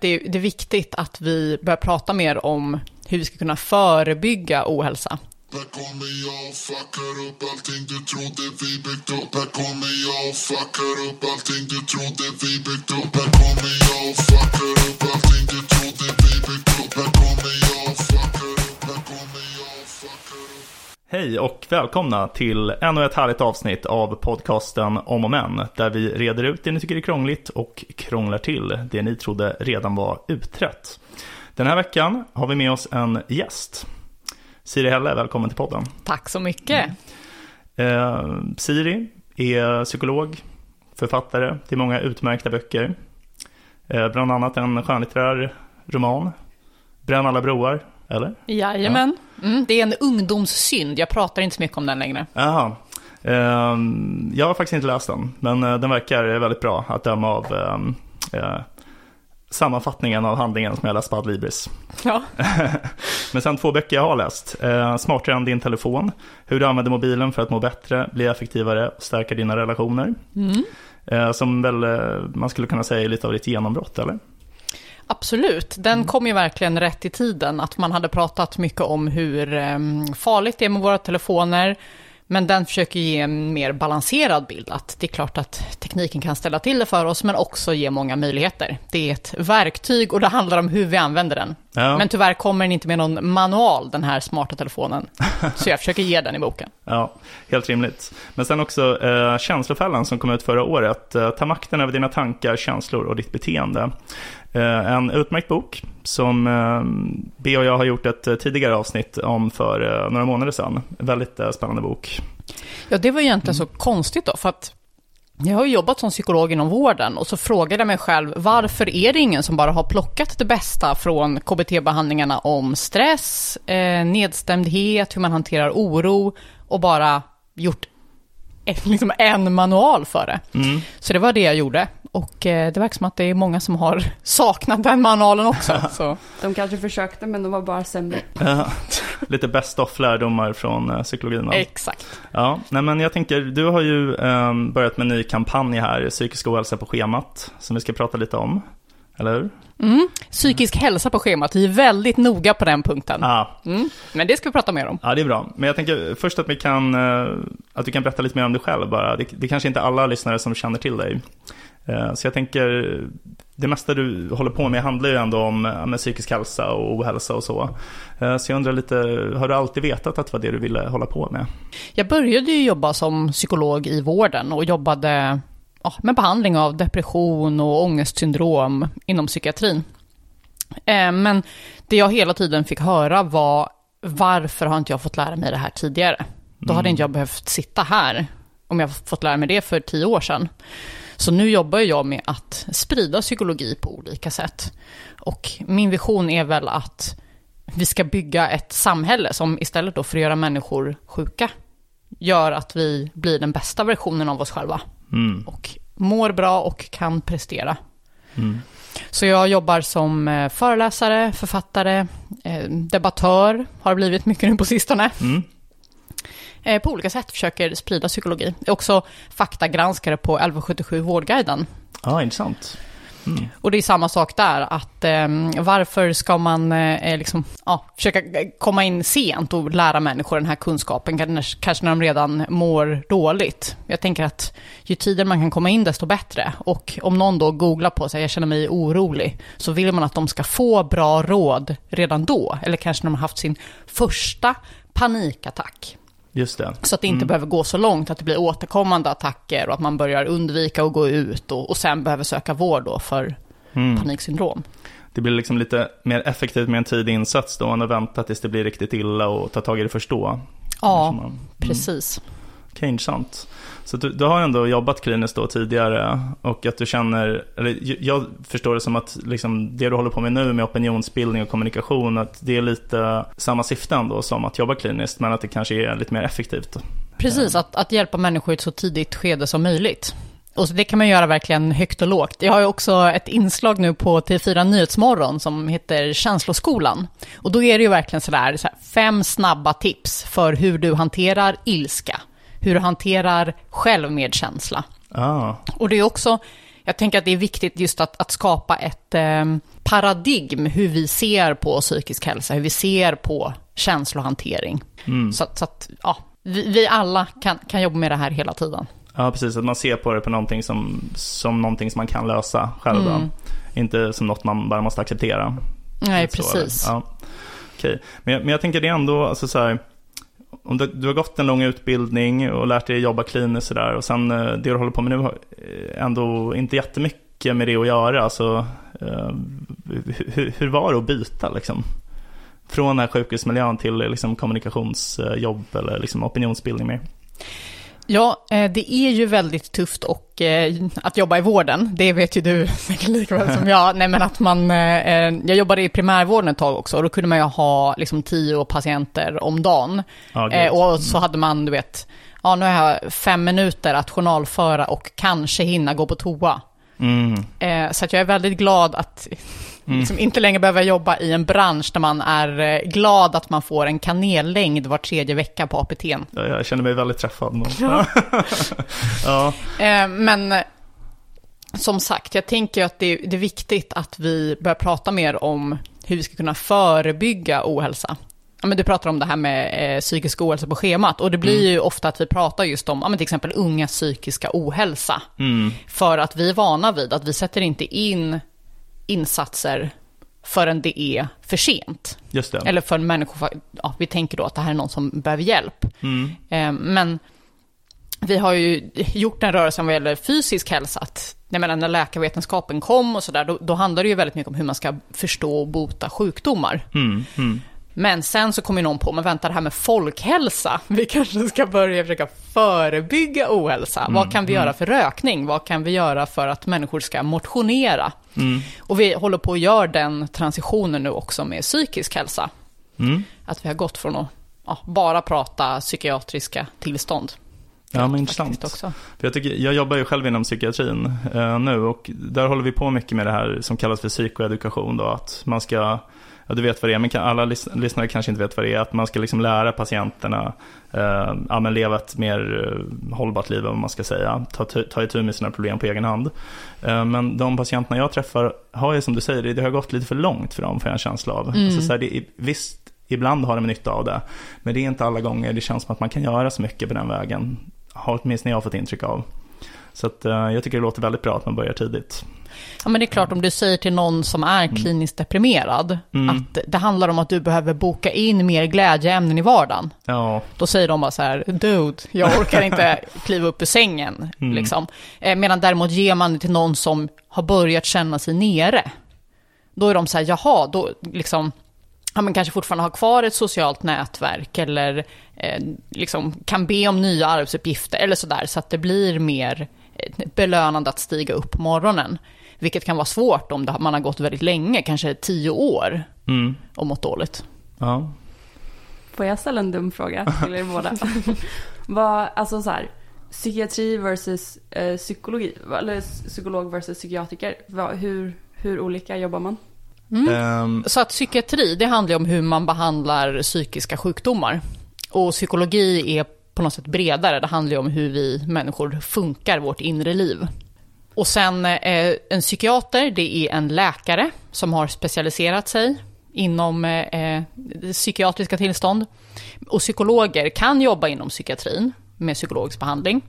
Det är, det är viktigt att vi börjar prata mer om hur vi ska kunna förebygga ohälsa. Här kommer jag och fuckar upp allting du trodde vi byggt upp Här kommer jag och fuckar upp allting du trodde vi byggt upp Här kommer jag och fuckar upp Hej och välkomna till ännu ett härligt avsnitt av podcasten Om och Men, där vi reder ut det ni tycker är krångligt och krånglar till det ni trodde redan var utrett. Den här veckan har vi med oss en gäst. Siri Helle, välkommen till podden. Tack så mycket. Eh, Siri är psykolog, författare till många utmärkta böcker. Eh, bland annat en skönlitterär roman, Bränn alla broar, eller? Jajamän. Mm, det är en ungdomssynd, jag pratar inte så mycket om den längre. Jaha. Eh, jag har faktiskt inte läst den, men eh, den verkar väldigt bra att döma av eh, eh, sammanfattningen av handlingen som jag läst på Adlibris. Ja. Men sen två böcker jag har läst. Eh, Smartare än din telefon. Hur du använder mobilen för att må bättre, bli effektivare och stärka dina relationer. Eh, som väl man skulle kunna säga är lite av ditt genombrott, eller? Absolut, den kom ju verkligen rätt i tiden. Att man hade pratat mycket om hur eh, farligt det är med våra telefoner. Men den försöker ge en mer balanserad bild. Att det är klart att tekniken kan ställa till det för oss, men också ge många möjligheter. Det är ett verktyg och det handlar om hur vi använder den. Ja. Men tyvärr kommer den inte med någon manual, den här smarta telefonen. Så jag försöker ge den i boken. Ja, helt rimligt. Men sen också eh, Känslofällan som kom ut förra året. Eh, ta makten över dina tankar, känslor och ditt beteende. Eh, en utmärkt bok som eh, B och jag har gjort ett eh, tidigare avsnitt om för eh, några månader sedan. Väldigt spännande bok. Ja, det var egentligen så konstigt då, för att jag har ju jobbat som psykolog inom vården och så frågade jag mig själv, varför är det ingen som bara har plockat det bästa från KBT-behandlingarna om stress, eh, nedstämdhet, hur man hanterar oro och bara gjort ett, liksom en manual för det. Mm. Så det var det jag gjorde. Och eh, det verkar som att det är många som har saknat den manualen också. Så. De kanske försökte men de var bara sämre. Eh, lite best of lärdomar från eh, psykologin. Exakt. Ja, nej men jag tänker, du har ju eh, börjat med en ny kampanj här, Psykisk ohälsa på schemat, som vi ska prata lite om. Eller hur? Mm. Psykisk hälsa på schemat, vi är väldigt noga på den punkten. Ja, Mm. Men det ska vi prata mer om. Ja, det är bra. Men jag tänker först att, vi kan, eh, att du kan berätta lite mer om dig själv bara. Det, det kanske inte alla lyssnare som känner till dig. Eh, Så jag tänker, det mesta du håller på med handlar ju ändå om med psykisk hälsa och ohälsa och så. Eh, Så jag undrar lite, har du alltid vetat att det var det du ville hålla på med? Jag började ju jobba som psykolog i vården och jobbade ja, med behandling av depression och ångestsyndrom inom psykiatrin. Eh, Men det jag hela tiden fick höra var varför har inte jag fått lära mig det här tidigare? Då hade inte jag behövt sitta här om jag fått lära mig det för tio år sedan. Så nu jobbar jag med att sprida psykologi på olika sätt. Och min vision är väl att vi ska bygga ett samhälle som istället då för att göra människor sjuka, gör att vi blir den bästa versionen av oss själva. Mm. Och mår bra och kan prestera. Mm. Så jag jobbar som eh, föreläsare, författare, eh, debattör, har blivit mycket nu på sistone. Mm. Eh, På olika sätt försöker sprida psykologi. Jag är också faktagranskare på 1177 Vårdguiden. Ja, intressant. Mm. Och det är samma sak där, att eh, varför ska man eh, liksom, ja, försöka komma in sent och lära människor den här kunskapen, kanske kanske när de redan mår dåligt. Jag tänker att ju tidigare man kan komma in, desto bättre. Och om någon då googlar på sig, jag känner mig orolig, så vill man att de ska få bra råd redan då, eller kanske när de har haft sin första panikattack. Just det. Så att det inte Mm. behöver gå så långt att det blir återkommande attacker och att man börjar undvika att gå ut och, och sen behöver söka vård då för Mm. paniksyndrom. Det blir liksom lite mer effektivt med en tidig insats då än att vänta tills det blir riktigt illa och ta tag i det först då. Ja, Som man- Mm. precis. Okej, intressant. Så du, du har ändå jobbat kliniskt då tidigare och att du känner, eller jag förstår det som att liksom det du håller på med nu med opinionsbildning och kommunikation, att det är lite samma syfte ändå som att jobba kliniskt, men att det kanske är lite mer effektivt. Precis, att, att hjälpa människor i ett så tidigt skede som möjligt. Och så det kan man göra verkligen högt och lågt. Jag har ju också ett inslag nu på T4 Nyhetsmorgon som heter Känsloskolan. Och då är det ju verkligen sådär, så här, fem snabba tips för hur du hanterar ilska, hur du hanterar självmedkänsla. Ah, Och det är också, Jag tänker att det är viktigt just att, att skapa ett eh, paradigm hur vi ser på psykisk hälsa, hur vi ser på känslohantering. Så, att- så att ja, vi, vi alla kan, kan jobba med det här hela tiden. Ja, precis. Att man ser på det på någonting som, som någonting som man kan lösa själv. Mm. Inte som något man bara måste acceptera. Nej, Så, precis. Ja. Okej. Men, jag- men jag tänker det ändå, alltså så här, om du, du har gått en lång utbildning och lärt dig jobba kliniskt sådär och sen eh, det du håller på med nu har eh, ändå inte jättemycket med det att göra. Alltså, eh, hur, hur var det att byta liksom? Från den här sjukhusmiljön till liksom, kommunikationsjobb eller liksom, opinionsbildning mer? Ja, eh, det är ju väldigt tufft och, eh, att jobba i vården. Det vet ju du säkert lika väl som jag. Nej, men att man, eh, jag jobbade i primärvården ett tag också och då kunde man ju ha liksom, tio patienter om dagen. Ja, och så hade man, du vet, ja nu har jag fem minuter att journalföra och kanske hinna gå på toa. Mm. Eh, så att jag är väldigt glad att liksom, inte längre behöva jobba i en bransch där man är eh, glad att man får en kanellängd var tredje vecka på APT. Ja, Jag känner mig väldigt träffad. Men... ja. Eh, men som sagt, jag tänker att det, det är viktigt att vi börjar prata mer om hur vi ska kunna förebygga ohälsa. Men du pratar om det här med eh, psykisk ohälsa på schemat och det blir ju ofta att vi pratar just om ja, men till exempel unga psykiska ohälsa. Mm. För att vi är vana vid att vi sätter inte in insatser förrän det är för sent. Just det. Eller för människor, ja, vi tänker då att det här är någon som behöver hjälp. Mm. Eh, Men vi har ju gjort en rörelse vad gäller fysisk hälsa. Att, jag menar, när läkarvetenskapen kom och sådär, då, då handlar det ju väldigt mycket om hur man ska förstå och bota sjukdomar. Mm. Mm. Men sen så kommer ju någon på, men vänta det här med folkhälsa, vi kanske ska börja försöka förebygga ohälsa. Vad kan vi göra för rökning? Vad kan vi göra för att människor ska motionera? Mm. Och vi håller på att göra den transitionen nu också med psykisk hälsa. Mm. Att vi har gått från att ja, bara prata psykiatriska tillstånd. Ja, men intressant. Också. För jag, tycker, jag jobbar ju själv inom psykiatrin eh, nu och där håller vi på mycket med det här som kallas för psykoedukation. Då, att man ska, ja du vet vad det är, men alla lys- lyssnare kanske inte vet vad det är. Att man ska liksom lära patienterna eh, ja, men leva ett mer eh, hållbart liv, vad man ska säga. Ta, ta, itu med sina problem på egen hand. Eh, men de patienterna jag träffar har ju som du säger, det, har gått lite för långt för dem får jag en känsla av. Alltså, så här, det, visst, ibland har de nytta av det. Men det är inte alla gånger det känns som att man kan göra så mycket på den vägen. Har åtminstone jag fått intryck av. Så att, eh, jag tycker det låter väldigt bra att man börjar tidigt. Ja, men det är klart, om du säger till någon som är kliniskt deprimerad Mm. att det handlar om att du behöver boka in mer glädjeämnen i vardagen. Ja, Då säger de bara så här, dude, jag orkar inte kliva upp ur sängen. Mm. Liksom. Eh, medan däremot ger man det till någon som har börjat känna sig nere. Då är de så här, jaha, då liksom, ja, men kanske fortfarande har kvar ett socialt nätverk eller eh, liksom kan be om nya arbetsuppgifter eller sådär. Så att det blir mer eh, belönande att stiga upp på morgonen. Vilket kan vara svårt om man har gått väldigt länge, kanske tio år, mm. och mått dåligt. ja. Får jag ställa en dum fråga till er båda? Vad, alltså så här, psykiatri versus eh, psykologi, eller psykolog versus psykiatriker. Vad, hur, hur olika jobbar man? Ehm, Så att psykiatri, det handlar ju om hur man behandlar psykiska sjukdomar. Och psykologi är på något sätt bredare, det handlar ju om hur vi människor funkar, vårt inre liv. Och sen eh, en psykiater, det är en läkare som har specialiserat sig inom eh, psykiatriska tillstånd. Och psykologer kan jobba inom psykiatrin med psykologisk behandling.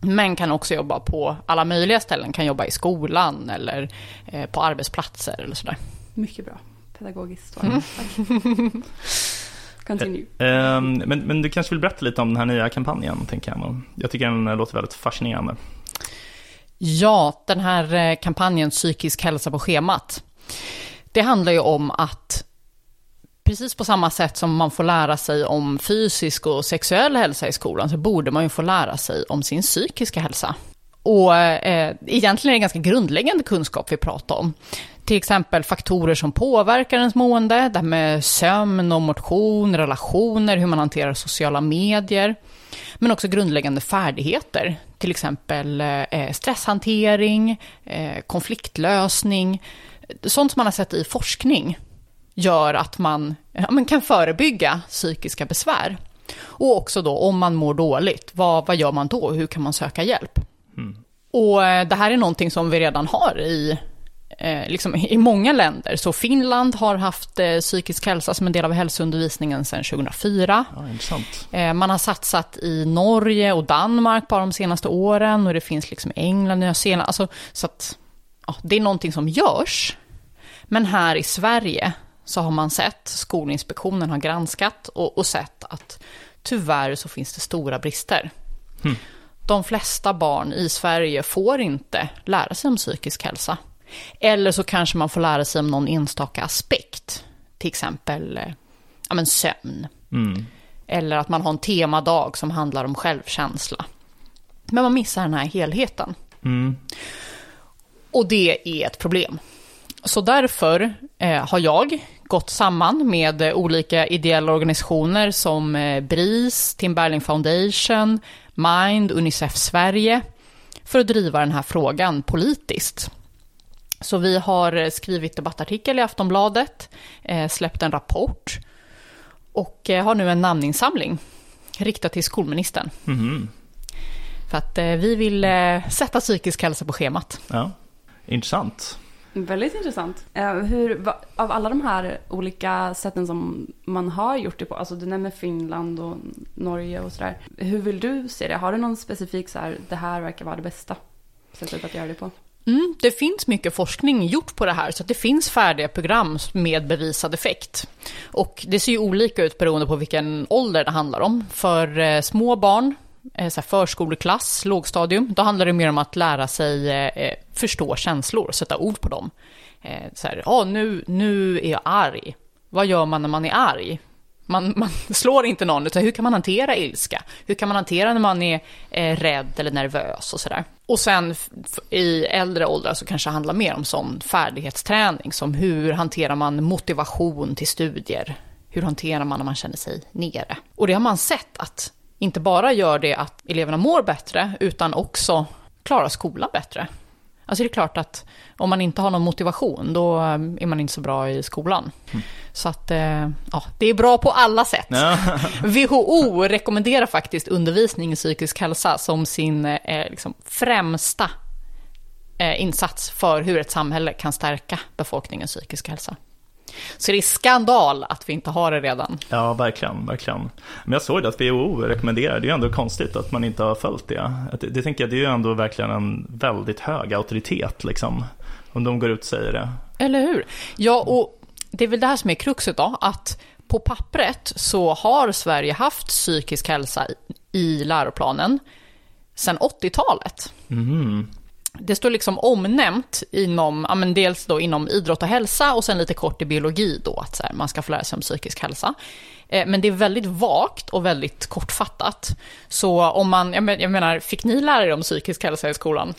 Men kan också jobba på alla möjliga ställen, kan jobba i skolan eller eh, på arbetsplatser eller sådär. Mycket bra. Pedagogiskt svar. Tack. Continue. ehm, men, men du kanske vill berätta lite om den här nya kampanjen, tänker jag. Jag tycker den låter väldigt fascinerande. Ja, den här eh, kampanjen Psykisk hälsa på schemat. Det handlar ju om att precis på samma sätt som man får lära sig om fysisk och sexuell hälsa i skolan så borde man ju få lära sig om sin psykiska hälsa. Och eh, egentligen är det ganska grundläggande kunskap vi pratar om. Till exempel faktorer som påverkar ens mående, det här med sömn och motion, relationer, hur man hanterar sociala medier. Men också grundläggande färdigheter, till exempel eh, stresshantering, eh, konfliktlösning. Sånt som man har sett i forskning gör att man ja, men kan förebygga psykiska besvär. Och också då, om man mår dåligt, vad, vad gör man då? Hur kan man söka hjälp? Och eh, det här är någonting som vi redan har i, eh, liksom, i många länder. Så Finland har haft eh, psykisk hälsa som en del av hälsoundervisningen sedan 2004. Ja. Eh, man har satsat i Norge och Danmark bara de senaste åren och det finns liksom England, Nya Zeeland. Alltså, så att, ja, det är någonting som görs. Men här i Sverige så har man sett, Skolinspektionen har granskat och, och sett att tyvärr så finns det stora brister. De flesta barn i Sverige får inte lära sig om psykisk hälsa. Eller så kanske man får lära sig om någon enstaka aspekt. Till exempel eh, ja, men sömn. Mm. Eller att man har en temadag som handlar om självkänsla. Men man missar den här helheten. Mm. Och det är ett problem. Så därför eh, har jag gått samman med eh, olika ideella organisationer som eh, BRIS, Tim Berling Foundation, Mind, Unicef Sverige för att driva den här frågan politiskt. Så vi har skrivit debattartikel i Aftonbladet, eh, släppt en rapport och eh, har nu en namninsamling riktad till skolministern. Mhm. För att eh, vi vill sätta psykisk hälsa på schemat. Ja, intressant. Väldigt intressant. Hur, av alla de här olika sätten som man har gjort det på, alltså du nämner Finland och Norge och sådär. Hur vill du se det? Har du någon specifik så här, det här verkar vara det bästa sättet att göra det på? Mm, det finns mycket forskning gjort på det här, så att det finns färdiga program med bevisad effekt. Och det ser ju olika ut beroende på vilken ålder det handlar om. För eh, små barn, eh, så här förskoleklass, lågstadium, då handlar det mer om att lära sig eh, eh förstå känslor, sätta ord på dem. Eh, så här, ah, nu, nu är jag arg. Vad gör man när man är arg? Man, man slår inte någon, utan hur kan man hantera ilska? Hur kan man hantera när man är eh, rädd eller nervös och sådär? Och sen i äldre åldrar så kanske det handlar mer om sån färdighetsträning, som hur hanterar man motivation till studier? Hur hanterar man när man känner sig nere? Och det har man sett att inte bara gör det att eleverna mår bättre, utan också klarar skolan bättre. Alltså det är klart att om man inte har någon motivation, då eh, är man inte så bra i skolan. Så att, eh, ja, det är bra på alla sätt. Ja. WHO rekommenderar faktiskt undervisning i psykisk hälsa som sin eh, liksom, främsta eh, insats för hur ett samhälle kan stärka befolkningens psykiska hälsa. Så det är skandal att vi inte har det redan. Ja, verkligen, verkligen. Men jag såg det att WHO rekommenderar, det är ju ändå konstigt att man inte har följt det. Det, det tänker jag, det är ju ändå verkligen en väldigt hög auktoritet liksom. Om de går ut och säger det. Eller hur? Ja, och det är väl det här som är kruxet då, att på pappret så har Sverige haft psykisk hälsa i- läroplanen sedan 80-talet. Mhm. Det står liksom omnämnt inom, ja men dels då inom idrott och hälsa och sen lite kort i biologi då, att så här, man ska få lära sig om psykisk hälsa. Eh, Men det är väldigt vagt och väldigt kortfattat. Så om man, jag men- jag menar, fick ni lära er om psykisk hälsa i skolan?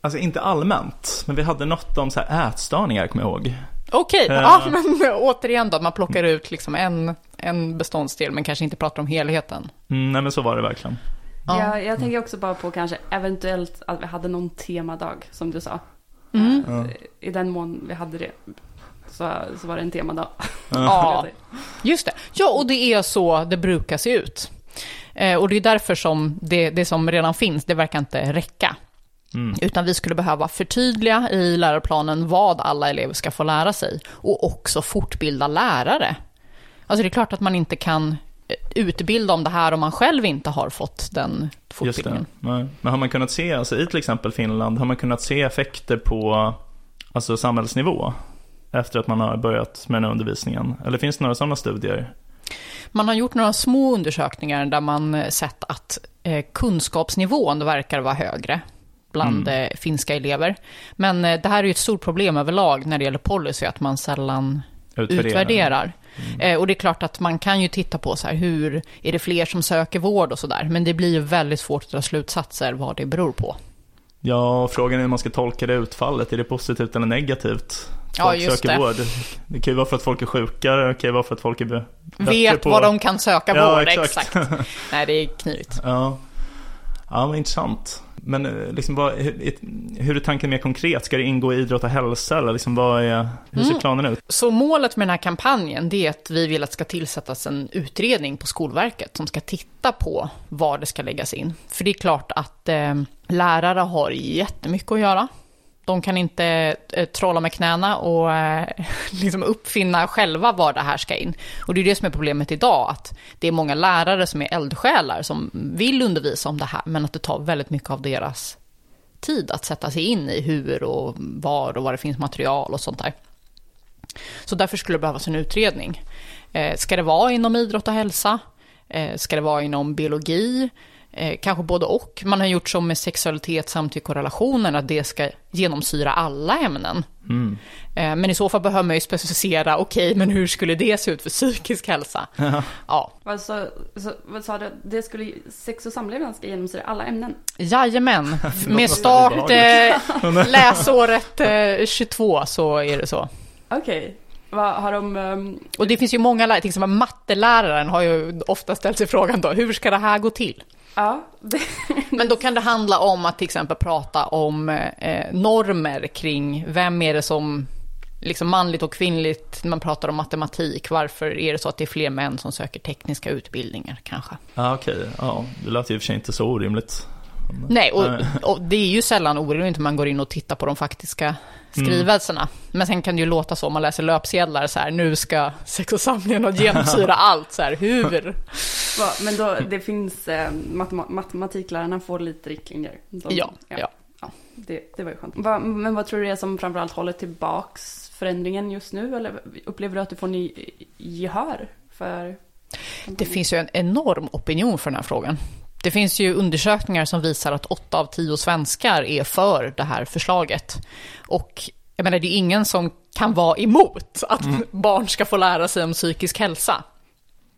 Alltså inte allmänt, men vi hade något om så här ätstörningar, kommer jag ihåg. Okej, Eh. ja, men återigen då, man plockar ut liksom en, en beståndsdel men kanske inte pratar om helheten. Mm, nej men så var det verkligen. Ja. Jag, jag tänker också bara på kanske eventuellt att vi hade någon temadag som du sa. Mm. Eh, I den mån vi hade det så, så var det en temadag. Ja, just det. Ja, och det är så det brukar se ut. Eh, och det är därför som det, det som redan finns, det verkar inte räcka. Mm. Utan vi skulle behöva förtydliga i läroplanen vad alla elever ska få lära sig. Och också fortbilda lärare. Alltså det är klart att man inte kan utbilda om det här om man själv inte har fått den fortbildningen. Men har man kunnat se, alltså i till exempel Finland, har man kunnat se effekter på alltså samhällsnivå? Efter att man har börjat med den här undervisningen? Eller finns det några sådana studier? Man har gjort några små undersökningar där man eh, sett att eh, kunskapsnivån verkar vara högre bland eh, finska elever. Men det här är ju ett stort problem överlag när det gäller policy, att man sällan Utvärdera. utvärderar. Eh, och det är klart att man kan ju titta på så här, hur är det fler som söker vård och sådär. Men det blir ju väldigt svårt att dra slutsatser vad det beror på. Ja, frågan är hur man ska tolka det utfallet. Är det positivt eller negativt? Ja, folk just söker det. vård. Det kan ju vara för att folk är sjukare, det kan ju vara för att folk är bättre Vet på... var de kan söka Ja, vård, exakt. exakt. Nej, det är knivigt. Ja. Ja, vad intressant. Men eh, liksom, vad, hur, hur är tanken mer konkret? Ska det ingå i idrott och hälsa? Eller liksom, vad är, hur ser Mm. planen ut? Så målet med den här kampanjen det är att vi vill att det ska tillsättas en utredning på Skolverket som ska titta på var det ska läggas in. För det är klart att eh, lärare har jättemycket att göra. De kan inte eh, trolla med knäna och eh, liksom uppfinna själva var det här ska in. Och det är det som är problemet idag, att det är många lärare som är eldsjälar som vill undervisa om det här, men att det tar väldigt mycket av deras tid att sätta sig in i hur och var och var det finns material och sånt där. Så därför skulle det behövas en utredning. Eh, ska det vara inom idrott och hälsa? Ska det vara inom biologi? Eh, kanske både och. Man har gjort som med sexualitet, samtycke och relationer, att det ska genomsyra alla ämnen. Mm. Eh, men i så fall behöver man ju specificera, okej, men hur skulle det se ut för psykisk hälsa? Ja, sa, så, vad sa du? Det skulle, sex och samlevnad ska genomsyra alla ämnen. jajamän. Med start eh, läsåret eh, 22 så är det så. Okej. Vad har de... ehm, Och det finns ju många lärare, till exempel matteläraren har ju ofta ställt sig frågan då, hur ska det här gå till? Ja, Men då kan det handla om att till exempel prata om eh, normer kring vem är det som, liksom manligt och kvinnligt, när man pratar om matematik, varför är det så att det är fler män som söker tekniska utbildningar kanske? Ja, okej. Ja, det lät ju i och för sig inte så orimligt. Nej, och, och det är ju sällan orimligt när man går in och tittar på de faktiska skrivelserna. Men sen kan det ju låta så om man läser löpsedlar så här, nu ska sex och samlevnad genomsyra allt, så här, hur? va, men då, det finns... Eh, matema- matematiklärarna får lite riktlinjer. De, Ja, ja. Det, det var ju skönt. Va, men vad tror du det är som framförallt håller tillbaks förändringen just nu? Eller upplever du att du får ny gehör för... Det finns ju en enorm opinion för den här frågan. Det finns ju undersökningar som visar att åtta av tio svenskar är för det här förslaget. Och jag menar, det är ingen som kan vara emot att barn ska få lära sig om psykisk hälsa.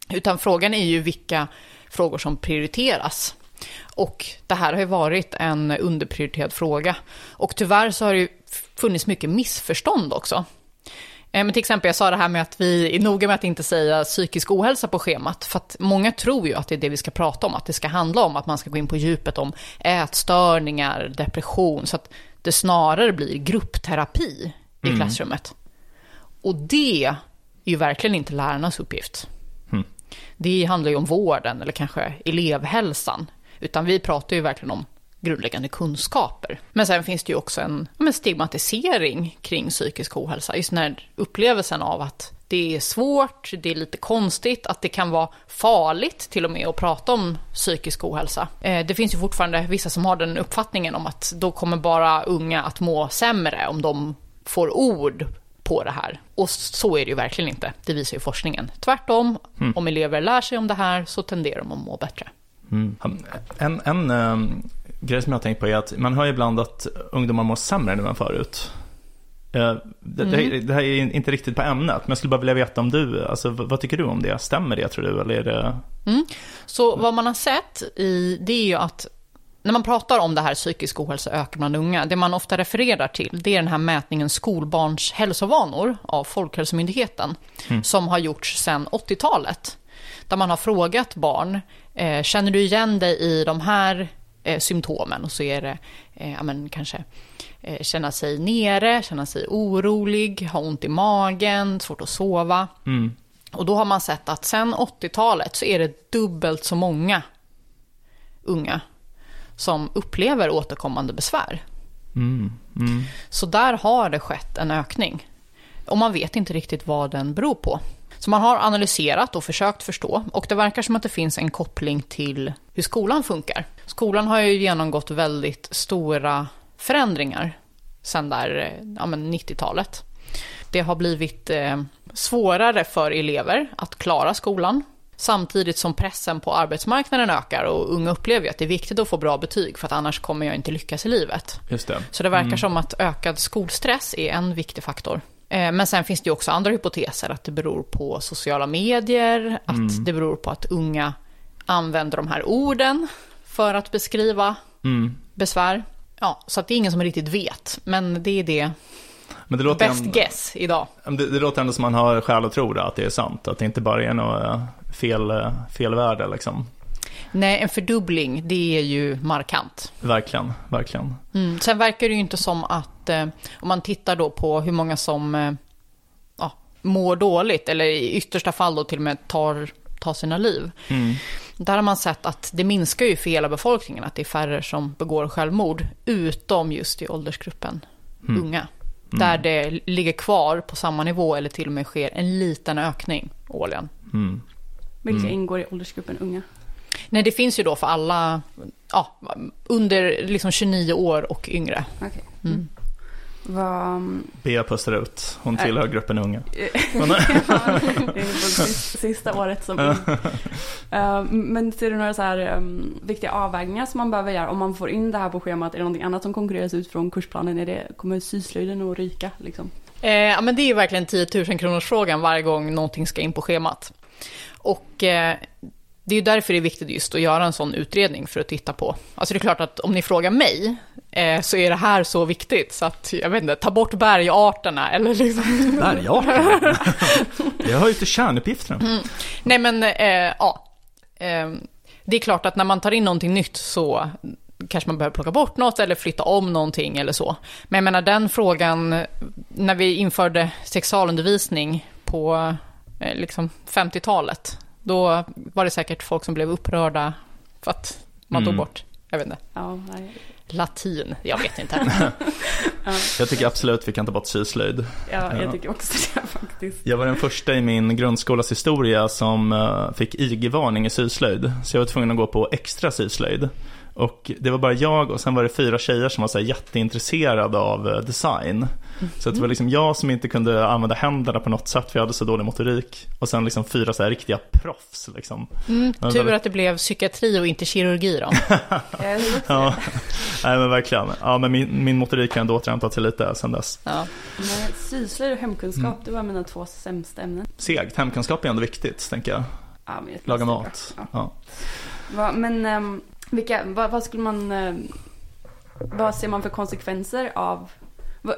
Utan frågan är ju vilka frågor som prioriteras. Och det här har ju varit en underprioriterad fråga. Och tyvärr så har det ju funnits mycket missförstånd också. Eh, Men till exempel, jag sa det här med att vi är noga med att inte säga psykisk ohälsa på schemat. För att många tror ju att det är det vi ska prata om, att det ska handla om att man ska gå in på djupet om ätstörningar, depression, så att det snarare blir gruppterapi i klassrummet. Och det är ju verkligen inte lärarnas uppgift. Mm. Det handlar ju om vården eller kanske elevhälsan. Utan vi pratar ju verkligen om grundläggande kunskaper. Men sen finns det ju också en, men stigmatisering kring psykisk ohälsa. Just den här upplevelsen av att det är svårt, det är lite konstigt, att det kan vara farligt till och med att prata om psykisk ohälsa. Eh, det finns ju fortfarande vissa som har den uppfattningen om att då kommer bara unga att må sämre om de får ord på det här. Och så är det ju verkligen inte. Det visar ju forskningen. Tvärtom, om elever lär sig om det här så tenderar de att må bättre. Mm. En, en ehm, grej som jag har tänkt på är att man hör ibland att ungdomar mår sämre nu än förut. Eh, det, det, det här är inte riktigt på ämnet, men jag skulle bara vilja veta om du, alltså, vad, tycker du om det? Stämmer det tror du? Eller är det... Så vad man har sett i, det är ju att när man pratar om det här psykisk ohälsa ökar bland unga, det man ofta refererar till, det är den här mätningen skolbarns hälsovanor av Folkhälsomyndigheten, som har gjorts sedan 80-talet. Där man har frågat barn, eh, känner du igen dig i de här eh, symptomen? Och så är det eh, ja, men kanske eh, känna sig nere, känna sig orolig, ha ont i magen, svårt att sova. Mm. Och då har man sett att sen 80-talet så är det dubbelt så många unga som upplever återkommande besvär. Mm. Mm. Så där har det skett en ökning. Och man vet inte riktigt vad den beror på. Så man har analyserat och försökt förstå. Och det verkar som att det finns en koppling till hur skolan funkar. Skolan har ju genomgått väldigt stora förändringar sen där eh, ja, men 90-talet. Det har blivit eh, svårare för elever att klara skolan. Samtidigt som pressen på arbetsmarknaden ökar och unga upplever ju att det är viktigt att få bra betyg för att annars kommer jag inte lyckas i livet. Just det. Så det verkar som att ökad skolstress är en viktig faktor. Eh, Men sen finns det ju också andra hypoteser, att det beror på sociala medier, att det beror på att unga använder de här orden för att beskriva Mm. besvär. Ja, så att det är ingen som riktigt vet, men det är det Men det låter, best ändå, guess idag. det, det låter ändå som man har skäl att tro det, att det är sant. Att det inte bara är något fel, fel värde liksom. Nej, en fördubbling, det är ju markant. Verkligen, verkligen. Mm. Sen verkar det ju inte som att, eh, om man tittar då på hur många som eh, ja, mår dåligt, eller i yttersta fall då till och med tar, tar sina liv. Mm. Där har man sett att det minskar ju för hela befolkningen, att det är färre som begår självmord, utom just i åldersgruppen Mm. unga. Där det ligger kvar på samma nivå eller till och med sker en liten ökning årligen. Mm. Vilka ingår i åldersgruppen unga? Nej, det finns ju då för alla ja, under liksom 29 år och yngre. Okej. Mm. Vad... Bea pustar ut, hon Nej. tillhör gruppen unga. det är på sis- sista året som ung. Eh, Men ser du några så här um, viktiga avvägningar som man behöver göra om man får in det här på schemat? Är det någonting annat som konkurreras ut från kursplanen? Är det, kommer syslöjden att ryka? Liksom? Eh, ja, men det är ju verkligen 10 000 kronors frågan varje gång någonting ska in på schemat. Och eh, det är ju därför det är viktigt just att göra en sån utredning för att titta på. Alltså det är klart att om ni frågar mig eh, så är det här så viktigt så att, jag vet inte, ta bort bergarterna eller liksom. Bergarten? Jag har ju till kärnuppgifterna. Nej men, eh, ja. Eh, det är klart att när man tar in någonting nytt så kanske man behöver plocka bort något eller flytta om någonting eller så. Men jag menar den frågan, när vi införde sexualundervisning på eh, liksom 50-talet, då var det säkert folk som blev upprörda för att man tog Mm. bort, jag vet inte, Ja, nej. latin, jag vet inte. Jag tycker absolut vi kan ta bort syslöjd. ja, Ja. jag tycker också det faktiskt. Jag var den första i min grundskolas historia som eh, fick IG-varning i syslöjd. Så jag var tvungen att gå på extra syslöjd. Och det var bara jag och sen var det fyra tjejer som var så här jätteintresserade av eh, design. Så att det var liksom jag som inte kunde använda händerna på något sätt för jag hade så dålig motorik. Och sen liksom fyra så här riktiga proffs liksom. Mm, Ja, tur väldigt- att det blev psykiatri och inte kirurgi då. Ja, nej men verkligen. Ja men min, min motorik har ändå återhämtat sig lite sen dess. Ja. Syslöjd och hemkunskap, Mm. det var mina två sämsta ämnen. Segt, hemkunskap är ändå viktigt tänker jag. Ja, men jag Laga mat. bra. Ja. Va, men ehm, vilka, vad, vad skulle man, eh, vad ser man för konsekvenser av,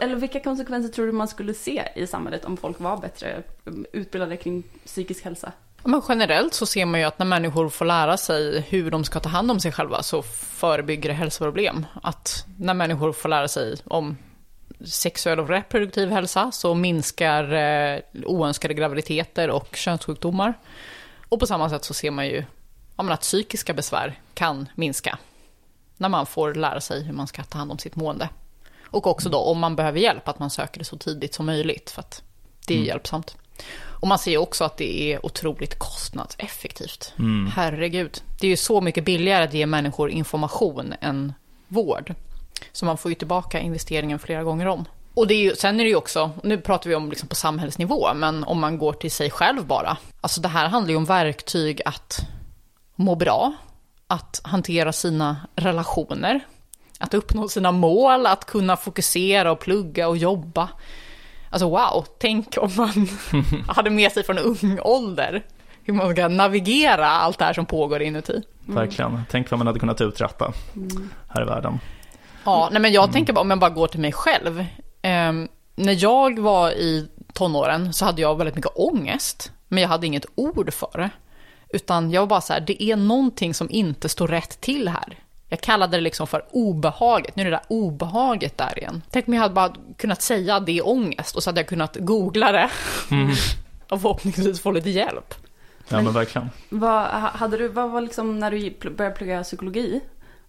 eller vilka konsekvenser tror du man skulle se i samhället om folk var bättre eh, utbildade kring psykisk hälsa? Men generellt så ser man ju att när människor får lära sig hur de ska ta hand om sig själva så förebygger det hälsoproblem. Att när människor får lära sig om sexuell och reproduktiv hälsa så minskar eh, oönskade graviditeter och könssjukdomar. Och på samma sätt så ser man ju ja, men att psykiska besvär kan minska när man får lära sig hur man ska ta hand om sitt mående. Och också då om man behöver hjälp, att man söker det så tidigt som möjligt för att det är Mm. hjälpsamt. Och man ser också att det är otroligt kostnadseffektivt. Herregud. Det är ju så mycket billigare att ge människor information än vård. Så man får ju tillbaka investeringen flera gånger om. Och det är ju, sen är det ju också, nu pratar vi om liksom på samhällsnivå, men om man går till sig själv bara. Alltså det här handlar ju om verktyg att må bra, att hantera sina relationer, att uppnå sina mål, att kunna fokusera och plugga och jobba. Alltså wow, tänk om man hade med sig från ung ålder hur man ska navigera allt det här som pågår inuti. Verkligen. Tänk vad man hade kunnat uträtta här i världen. Ja, nej men jag tänker bara, om jag bara går till mig själv. Ehm, när jag var i tonåren så hade jag väldigt mycket ångest, men jag hade inget ord för det. Utan jag var bara så här, det är någonting som inte står rätt till här. Jag kallade det liksom för obehaget. Nu är det där obehaget där igen. Tänk om jag hade bara kunnat säga det är ångest och så hade jag kunnat googla det. och förhoppningsvis få lite hjälp. Ja men verkligen. Vad, ha- hade du, vad var liksom när du började plugga psykologi?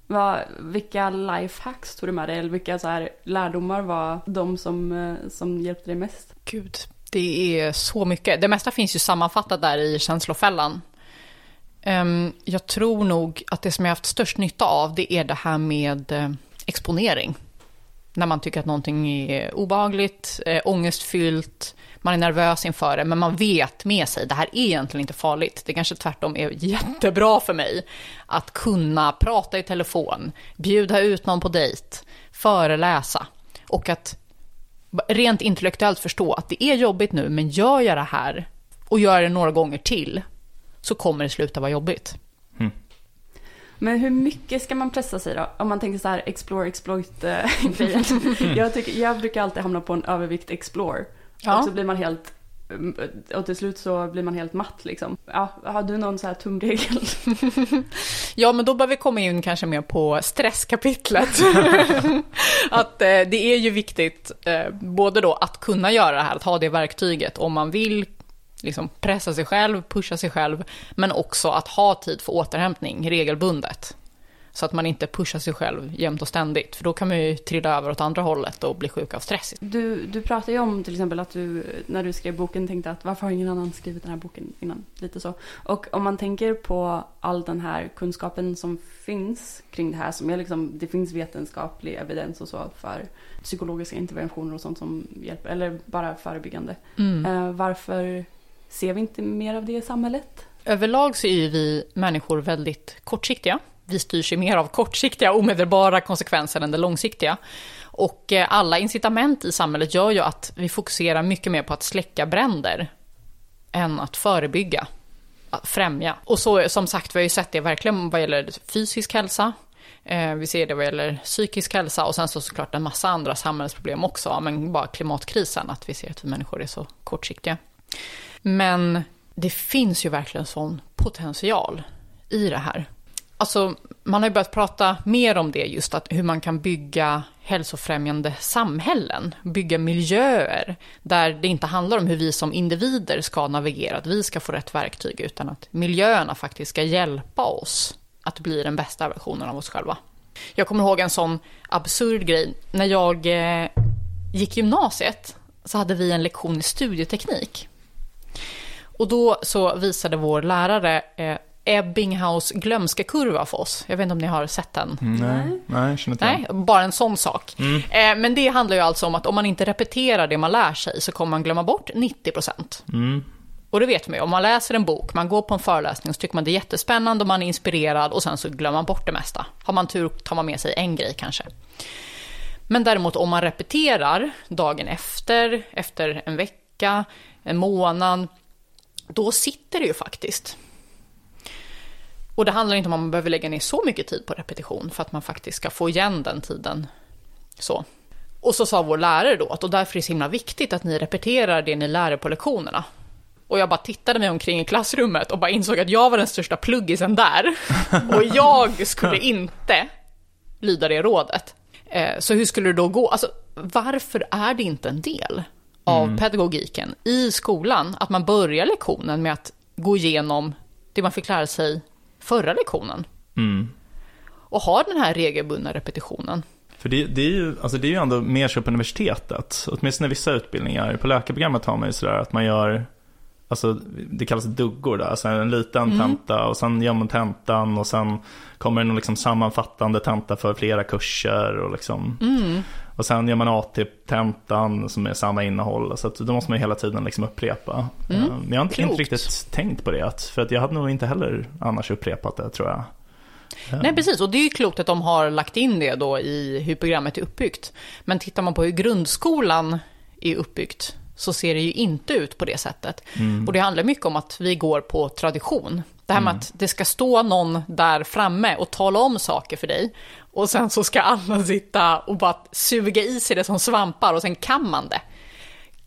Vad, vilka lifehacks tog du med dig? Eller vilka så här lärdomar var de som, eh, som hjälpte dig mest? Gud, det är så mycket. Det mesta finns ju sammanfattat där i känslofällan. Ehm, jag tror nog att det som jag haft störst nytta av, det är det här med eh, exponering. När man tycker att någonting är obehagligt, eh, ångestfyllt, man är nervös inför det, men man vet med sig, det här är egentligen inte farligt. Det kanske tvärtom är jättebra för mig att kunna prata i telefon, bjuda ut någon på dejt, föreläsa och att rent intellektuellt förstå att det är jobbigt nu, men gör jag det här och gör det några gånger till så kommer det sluta vara jobbigt. Men hur mycket ska man pressa sig då? Om man tänker så här explore, exploit eh, grejen. jag, tycker, jag brukar alltid hamna på en övervikt explore. Ja. Och så blir man helt mm, och till slut så blir man helt matt liksom. Ja, har du någon så här tumregel? Ja, men då bör vi komma in kanske mer på stresskapitlet. att eh, det är ju viktigt eh, både då att kunna göra det här, att ha det verktyget om man vill liksom pressa sig själv, pusha sig själv, men också att ha tid för återhämtning regelbundet. Så att man inte pushar sig själv jämt och ständigt, för då kan man ju trilla över åt andra hållet och bli sjuk av stress. Du, du pratade ju om till exempel att du när du skrev boken tänkte att varför har ingen annan skrivit den här boken innan? Lite så. Och om man tänker på all den här kunskapen som finns kring det här som är liksom, det finns vetenskaplig evidens och så för psykologiska interventioner och sånt som hjälper, eller bara förebyggande. Eh, varför ser vi inte mer av det i samhället? Överlag så är ju vi människor väldigt kortsiktiga. Vi styrs ju mer av kortsiktiga, omedelbara konsekvenser än det långsiktiga. Och eh, alla incitament i samhället gör ju att vi fokuserar mycket mer på att släcka bränder än att förebygga, att främja. Och så som sagt, vi har ju sett det verkligen vad gäller fysisk hälsa. Eh, vi ser det vad gäller psykisk hälsa och sen så såklart en massa andra samhällsproblem också. Men bara klimatkrisen, att vi ser att vi människor är så kortsiktiga. Men det finns ju verkligen sån potential i det här. Alltså, man har ju börjat prata mer om det just, att hur man kan bygga hälsofrämjande samhällen, bygga miljöer där det inte handlar om hur vi som individer ska navigera, att vi ska få rätt verktyg, utan att miljöerna faktiskt ska hjälpa oss att bli den bästa versionen av oss själva. Jag kommer ihåg en sån absurd grej. När jag eh, gick gymnasiet så hade vi en lektion i studieteknik. Och då så visade vår lärare eh, Ebbinghaus glömskekurva för oss. Jag vet inte om ni har sett den? Nej, nej, jag känner inte Nej, bara en sån sak. Eh, men det handlar ju alltså om att om man inte repeterar det man lär sig så kommer man glömma bort 90%. Och det vet man ju, om man läser en bok, man går på en föreläsning så tycker man det är jättespännande och man är inspirerad och sen så glömmer man bort det mesta. Har man tur tar man med sig en grej kanske. Men däremot om man repeterar dagen efter, efter en vecka, en månad, då sitter det ju faktiskt. Och det handlar inte om att man behöver lägga ner så mycket tid på repetition för att man faktiskt ska få igen den tiden. Så. Och så sa vår lärare då att och därför är det så himla viktigt att ni repeterar det ni lär er på lektionerna. Och jag bara tittade mig omkring i klassrummet och bara insåg att jag var den största pluggisen där. Och jag skulle inte lyda det rådet. Eh, Så hur skulle det då gå? Alltså, varför är det inte en del av pedagogiken i skolan att man börjar lektionen med att gå igenom det man fick lära sig förra lektionen? Och ha den här regelbundna repetitionen. För det, det, är ju, alltså det är ju ändå mer så på universitetet, åtminstone vissa utbildningar. På läkarprogrammet har man ju sådär att man gör, alltså det kallas duggor där, alltså en liten tenta och sen gör man tentan och sen kommer det någon liksom sammanfattande tenta för flera kurser och liksom. Och sen gör man AT-tentan som är samma innehåll, så att då måste man hela tiden liksom upprepa. Eh, Men jag har inte, inte riktigt tänkt på det, för att jag hade nog inte heller annars upprepat det tror jag. Nej, precis. Och det är ju klokt att de har lagt in det då i hur programmet är uppbyggt. Men tittar man på hur grundskolan är uppbyggt så ser det ju inte ut på det sättet. Och det handlar mycket om att vi går på tradition. Det här med att det ska stå någon där framme och tala om saker för dig. Och sen så ska alla sitta och bara suga i sig det som svampar och sen kan man det.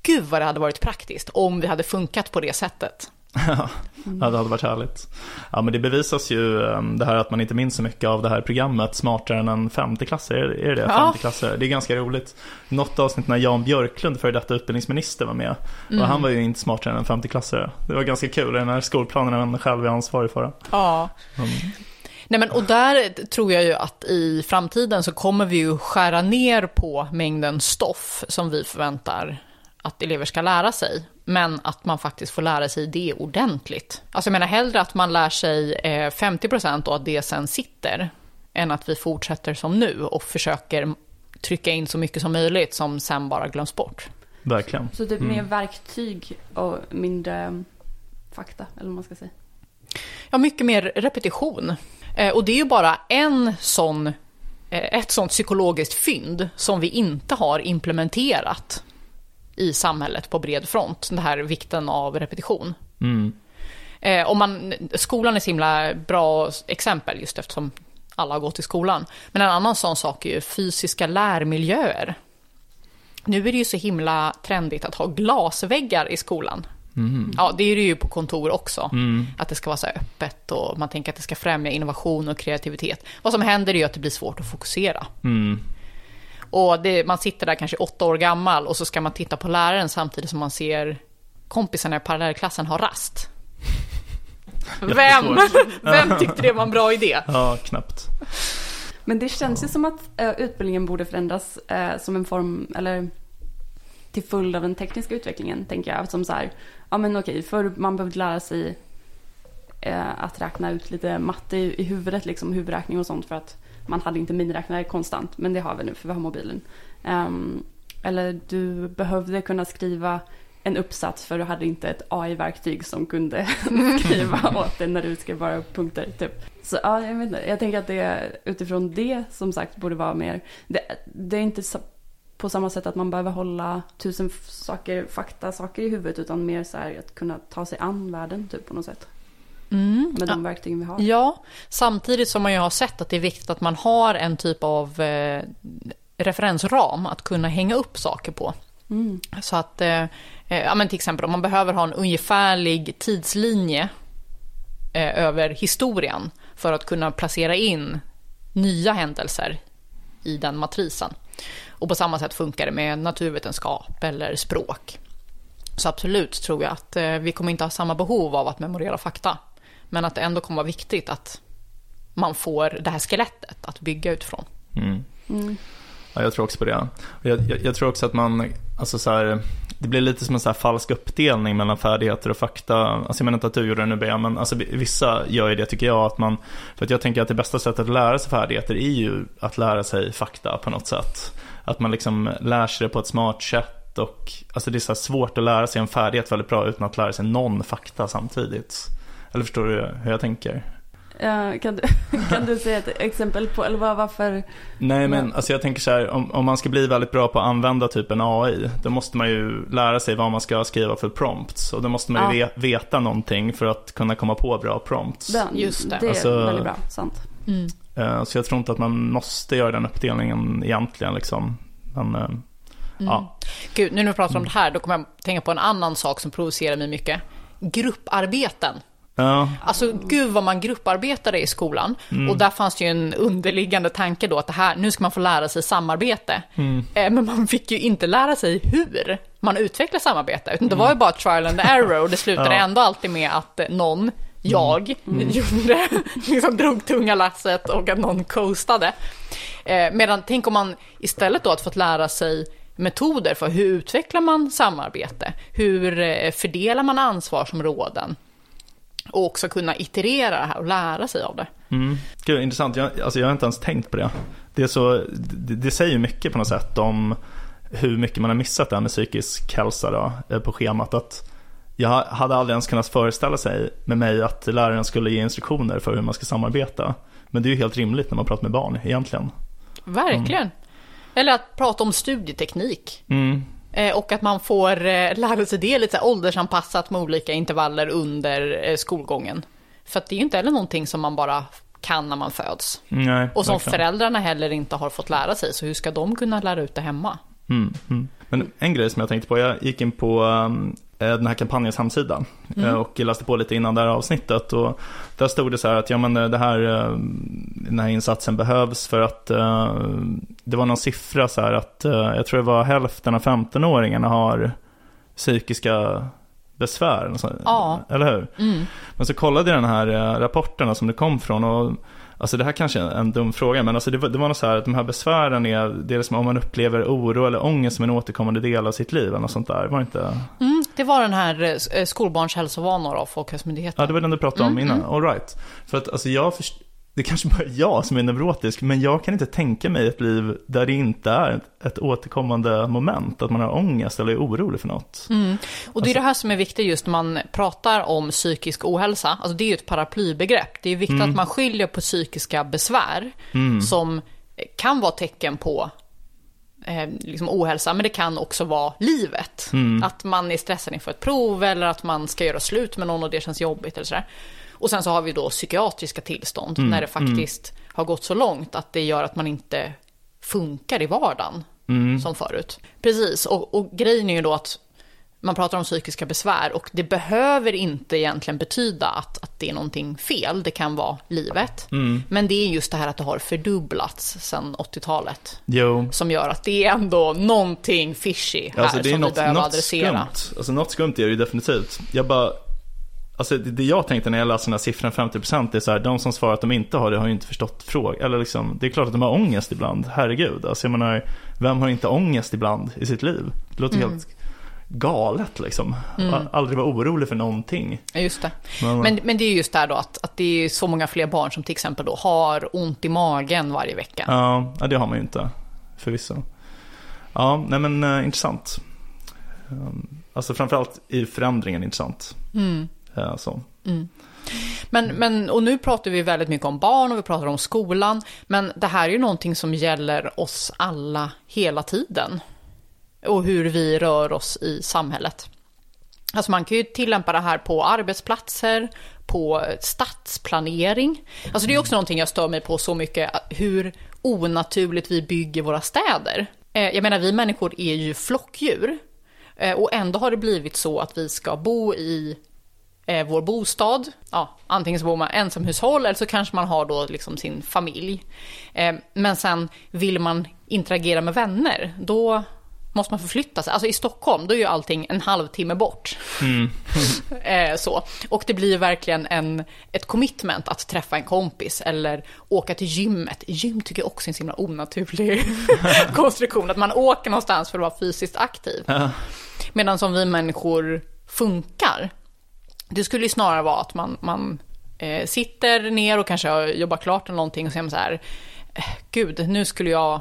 Gud vad det hade varit praktiskt om vi hade funkat på det sättet. Ja, ja, det hade varit härligt. Ja, men det bevisas ju um, det här att man inte minns så mycket av det här programmet Smartare än en femteklassare. Är, är det det? Ja. Femteklassare? Det är ganska roligt. Något avsnitt när Jan Björklund, före detta utbildningsminister, var med. Och han var ju inte smartare än en femteklassare. Det var ganska kul, den här skolplanen han själv är ansvarig för. Ja. Nej, men, och där tror jag ju att i framtiden så kommer vi ju skära ner på mängden stoff som vi förväntar att elever ska lära sig. Men att man faktiskt får lära sig det ordentligt. Alltså jag menar hellre att man lär sig eh, 50% och att det sen sitter. Än att vi fortsätter som nu och försöker trycka in så mycket som möjligt som sen bara glöms bort. Verkligen. Så typ mer verktyg och mindre um, fakta, eller vad man ska säga. Ja, mycket mer repetition. Eh, och det är ju bara en sån, eh, ett sånt psykologiskt fynd som vi inte har implementerat i samhället på bred front. Den här vikten av repetition. Eh, om man, skolan är så himla bra exempel just eftersom alla har gått i skolan. Men en annan sån sak är ju fysiska lärmiljöer. Nu är det ju så himla trendigt att ha glasväggar i skolan. Mm. Ja, det är det ju på kontor också. Mm. Att det ska vara så öppet och man tänker att det ska främja innovation och kreativitet. Vad som händer är ju att det blir svårt att fokusera. Mm. Och det, man sitter där kanske åtta år gammal och så ska man titta på läraren samtidigt som man ser kompisarna i parallellklassen ha rast. Vem, vem tyckte det var en bra idé? Ja, knappt. Men det känns ju som att eh, utbildningen borde förändras eh, som en form, eller till följd av den tekniska utvecklingen, tänker jag. Som så här, ja men okej, förr man behövde lära sig eh, att räkna ut lite matte i, i huvudet, liksom huvudräkning och sånt för att man hade inte miniräknare konstant, men det har vi nu för vi har mobilen. Ehm, eller du behövde kunna skriva en uppsats för du hade inte ett AI-verktyg som kunde skriva åt dig när du skrev bara punkter. Typ. Så ja, jag vet inte. Jag tänker att det utifrån det som sagt borde vara mer. Det, det är inte så, på samma sätt att man behöver hålla tusen saker, fakta saker i huvudet utan mer så här att kunna ta sig an världen typ på något sätt. Med de verktygen vi har. Ja, samtidigt som man ju har sett att det är viktigt att man har en typ av eh, referensram att kunna hänga upp saker på. Mm. Så att, eh, eh, ja men till exempel om man behöver ha en ungefärlig tidslinje eh, över historien för att kunna placera in nya händelser i den matrisen. Och på samma sätt funkar det med naturvetenskap eller språk. Så absolut tror jag att eh, vi kommer inte ha samma behov av att memorera fakta. Men att det ändå kommer vara viktigt att man får det här skelettet att bygga utifrån. Mm. Mm. Ja, jag tror också på det. Jag, jag, jag tror också att man, alltså så här, det blir lite som en så här falsk uppdelning mellan färdigheter och fakta. Alltså jag menar inte att du gjorde det nu Bea, men alltså vissa gör ju det tycker jag. Att man, för att jag tänker att det bästa sättet att lära sig färdigheter är ju att lära sig fakta på något sätt. Att man liksom lär sig det på ett smart sätt. Och, alltså det är så svårt att lära sig en färdighet väldigt bra utan att lära sig någon fakta samtidigt. Eller förstår du hur jag tänker? Eh, kan, du, kan du säga ett exempel på, eller vad, varför? Nej men alltså jag tänker så här, om, om man ska bli väldigt bra på att använda typ en AI, då måste man ju lära sig vad man ska skriva för prompts. Och då måste man ju Ja. ve- veta någonting för att kunna komma på bra prompts. Den, Just det. det är Alltså- väldigt bra, sant. Mm. Eh, Så jag tror inte att man måste göra den uppdelningen egentligen liksom. Men, eh, ja. Gud, nu när vi pratar om det här, då kommer jag tänka på en annan sak som provocerar mig mycket. Grupparbeten. Ja, Alltså gud vad man grupparbetade i skolan. Mm. Och där fanns det ju en underliggande tanke då att det här, nu ska man få lära sig samarbete. Mm. Eh, Men man fick ju inte lära sig hur man utvecklar samarbete. Utan det var ju bara trial and error och det slutade Mm. Ja. ändå alltid med att eh, någon, jag, gjorde, liksom drog tunga lasset och att någon coastade. Eh, Medan tänk om man istället då hade fått lära sig metoder för hur utvecklar man samarbete? Hur fördelar man ansvarsområden? Och också kunna iterera det här och lära sig av det. Mm. Gud, intressant. Jag, alltså jag har inte ens tänkt på det. Det, är så, det, det säger mycket på något sätt om hur mycket man har missat det här med psykisk hälsa då, eh, på schemat. Att jag hade aldrig ens kunnat föreställa sig med mig att läraren skulle ge instruktioner för hur man ska samarbeta. Men det är ju helt rimligt när man pratar med barn egentligen. Verkligen. Eller att prata om studieteknik. Mm. Eh, Och att man får eh, lära sig det lite åldersanpassat med olika intervaller under eh, skolgången. För att det är ju inte heller någonting som man bara kan när man föds. Nej, Och som verkligen. föräldrarna heller inte har fått lära sig, så hur ska de kunna lära ut det hemma? Mm, mm. Men en grej som jag tänkte på, jag gick in på um, eh, den här kampanjens hemsida eh, och läste på lite innan det här avsnittet och där stod det så här att ja, men eh, det här, eh, den här insatsen behövs för att eh, det var någon siffra så här att eh, jag tror det var hälften av 15-åringarna har psykiska besvär. Ja. Eller hur? Mm. Men så kollade jag den här eh, rapporterna som det kom från och Alltså det här kanske är en dum fråga men alltså det, var, det var något så här att de här besvären är, som om man upplever oro eller ångest som en återkommande del av sitt liv eller något sånt där. Var det inte? Mm, det var den här eh, skolbarns hälsovanor av Folkhälsomyndigheten. Ja det var den du pratade om innan, all right. För att alltså jag först- det kanske bara är jag som är neurotisk men jag kan inte tänka mig ett liv där det inte är ett, återkommande moment. Att man har ångest eller är orolig för något. Mm. Och det är Alltså- det här som är viktigt just när man pratar om psykisk ohälsa. Alltså det är ju ett paraplybegrepp. Det är viktigt att man skiljer på psykiska besvär som kan vara tecken på eh, liksom ohälsa, men det kan också vara livet. Att man är stressad inför ett prov eller att man ska göra slut med någon och det känns jobbigt eller sådär. Och sen så har vi då psykiatriska tillstånd när det faktiskt har gått så långt att det gör att man inte funkar i vardagen som förut. Precis, och, och grejen är ju då att man pratar om psykiska besvär och det behöver inte egentligen betyda att, att det är någonting fel. Det kan vara livet. Mm. Men det är just det här att det har fördubblats sedan 80-talet. Jo. Som gör att det är ändå någonting fishy här Alltså det är som något, vi behöver något adressera. skumt. Alltså något skumt är det ju definitivt. Jag bara, alltså det, det jag tänkte när jag läste den här siffran 50% är så här, de som svarar att de inte har det har ju inte förstått frågan. Eller liksom, det är klart att de har ångest ibland, herregud. Alltså jag menar, vem har inte ångest ibland i sitt liv? Det låter Mm. helt galet liksom. A- Aldrig vara orolig för någonting. Just det. Men- Men, men det är just där då att, att det är så många fler barn som till exempel då har ont i magen varje vecka. Ja, det har man ju inte, förvisso. Ja, nej men eh, intressant. Um, alltså framförallt i förändringen intressant. Mm. Ja, så. Men, men, och nu pratar vi väldigt mycket om barn och vi pratar om skolan. Men det här är ju någonting som gäller oss alla hela tiden. Och hur vi rör oss i samhället. Alltså man kan ju tillämpa det här på arbetsplatser, på stadsplanering. Alltså det är också någonting jag stör mig på så mycket, hur onaturligt vi bygger våra städer. Eh, Jag menar, vi människor är ju flockdjur. Eh, Och ändå har det blivit så att vi ska bo i eh, vår bostad. Ja, antingen så bor man ensamhushåll eller så kanske man har då liksom sin familj. Eh, men sen vill man interagera med vänner, då måste man förflytta sig. Alltså i Stockholm, då är ju allting en halvtimme bort. eh, så. Och det blir verkligen en, ett commitment att träffa en kompis eller åka till gymmet. Gym tycker jag också är en så himla onaturlig konstruktion, att man åker någonstans för att vara fysiskt aktiv. Medan som vi människor funkar, det skulle ju snarare vara att man, man eh, sitter ner och kanske har jobbat klart eller någonting och säger så här, eh, gud, nu skulle jag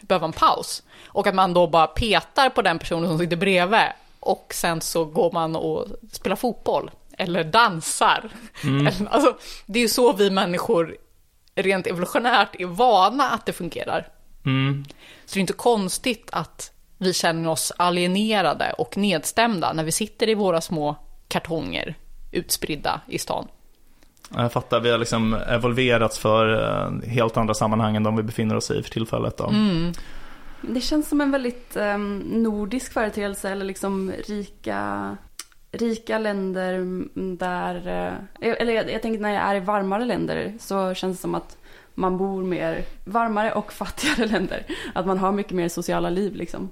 behöva en paus. Och att man då bara petar på den personen som sitter bredvid och sen så går man och spelar fotboll eller dansar. Eller, alltså, det är ju så vi människor rent evolutionärt är vana att det fungerar. Mm. Så det är inte konstigt att vi känner oss alienerade och nedstämda när vi sitter i våra små kartonger utspridda i stan. Jag fattar, vi har liksom evolverats för eh, helt andra sammanhang än de vi befinner oss i för tillfället. Då. Det känns som en väldigt em, nordisk företeelse eller liksom rika, rika länder mm, där, eh, eller jag, jag tänker när jag är i varmare länder så känns det som att man bor mer varmare och fattigare länder. Att man har mycket mer sociala liv liksom.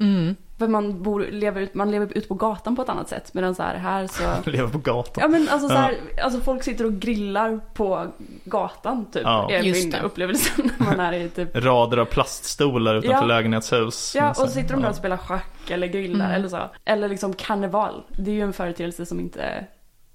Mm. För man, bor, lever, ut- man lever ut på gatan på ett annat sätt. Medan så här, här så... Lever på gatan. Ja men alltså så här, alltså folk sitter och grillar på gatan typ. Ja. Är Just min det. upplevelse när man är i typ Rader av plaststolar utanför Ja. lägenhetshus. Ja, och så sitter de där ja. och spelar schack eller grillar Mm. eller så. Eller liksom karneval. Det är ju en företeelse som inte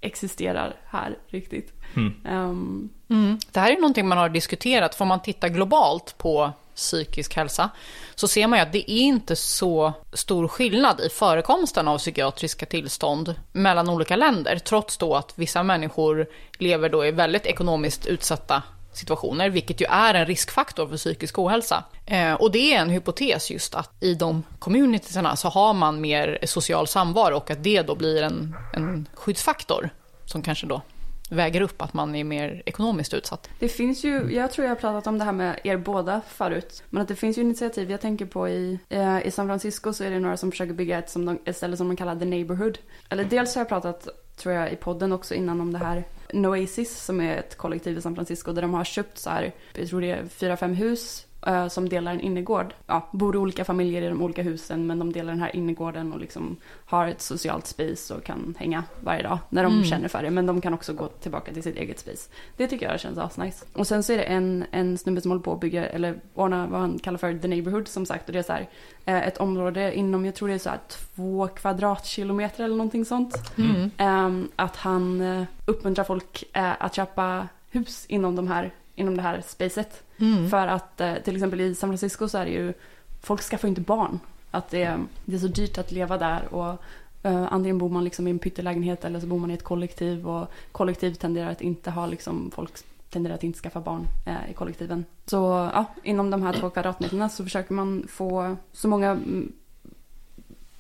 existerar här riktigt. Mm. Ehm, Mm. Det här är någonting man har diskuterat, för om man tittar globalt på psykisk hälsa så ser man ju att det är inte så stor skillnad i förekomsten av psykiatriska tillstånd mellan olika länder, trots då att vissa människor lever då i väldigt ekonomiskt utsatta situationer, vilket ju är en riskfaktor för psykisk ohälsa. Eh, och det är en hypotes just att i de communitiesarna så har man mer social samvaro och att det då blir en, en skyddsfaktor som kanske då väger upp att man är mer ekonomiskt utsatt. det finns ju, jag tror jag har pratat om det här med er båda förut. Men att det finns ju initiativ jag tänker på i, eh, i San Francisco så är det några som försöker bygga ett, som de, ett ställe som de kallar The Neighborhood. Eller dels har jag pratat, tror jag, i podden också innan om det här Noasis som är ett kollektiv i San Francisco där de har köpt så här, jag tror det är fyra, fem hus som delar en innergård. Ja, bor olika familjer i de olika husen men de delar den här innergården och liksom har ett socialt space och kan hänga varje dag när de Mm. känner för det. Men de kan också gå tillbaka till sitt eget space. Det tycker jag känns asnice. Och sen så är det en, en snubbe som håller på att bygga, eller ordna vad han kallar för the neighborhood som sagt. Och det är så här, eh, ett område inom, jag tror det är så här två kvadratkilometer eller någonting sånt. Mm. Ehm, att han eh, uppmuntrar folk eh, att köpa hus inom, de här, inom det här spacet. Mm. För att eh, till exempel i San Francisco så är det ju, folk skaffar ju inte barn. Att det, är- det är så dyrt att leva där och eh, antingen bor man liksom i en pyttelägenhet eller så bor man i ett kollektiv och kollektiv tenderar att inte ha liksom, folk tenderar att inte skaffa barn eh, i kollektiven. Så ja, inom de här två kvadratmeterna så försöker man få så många mm,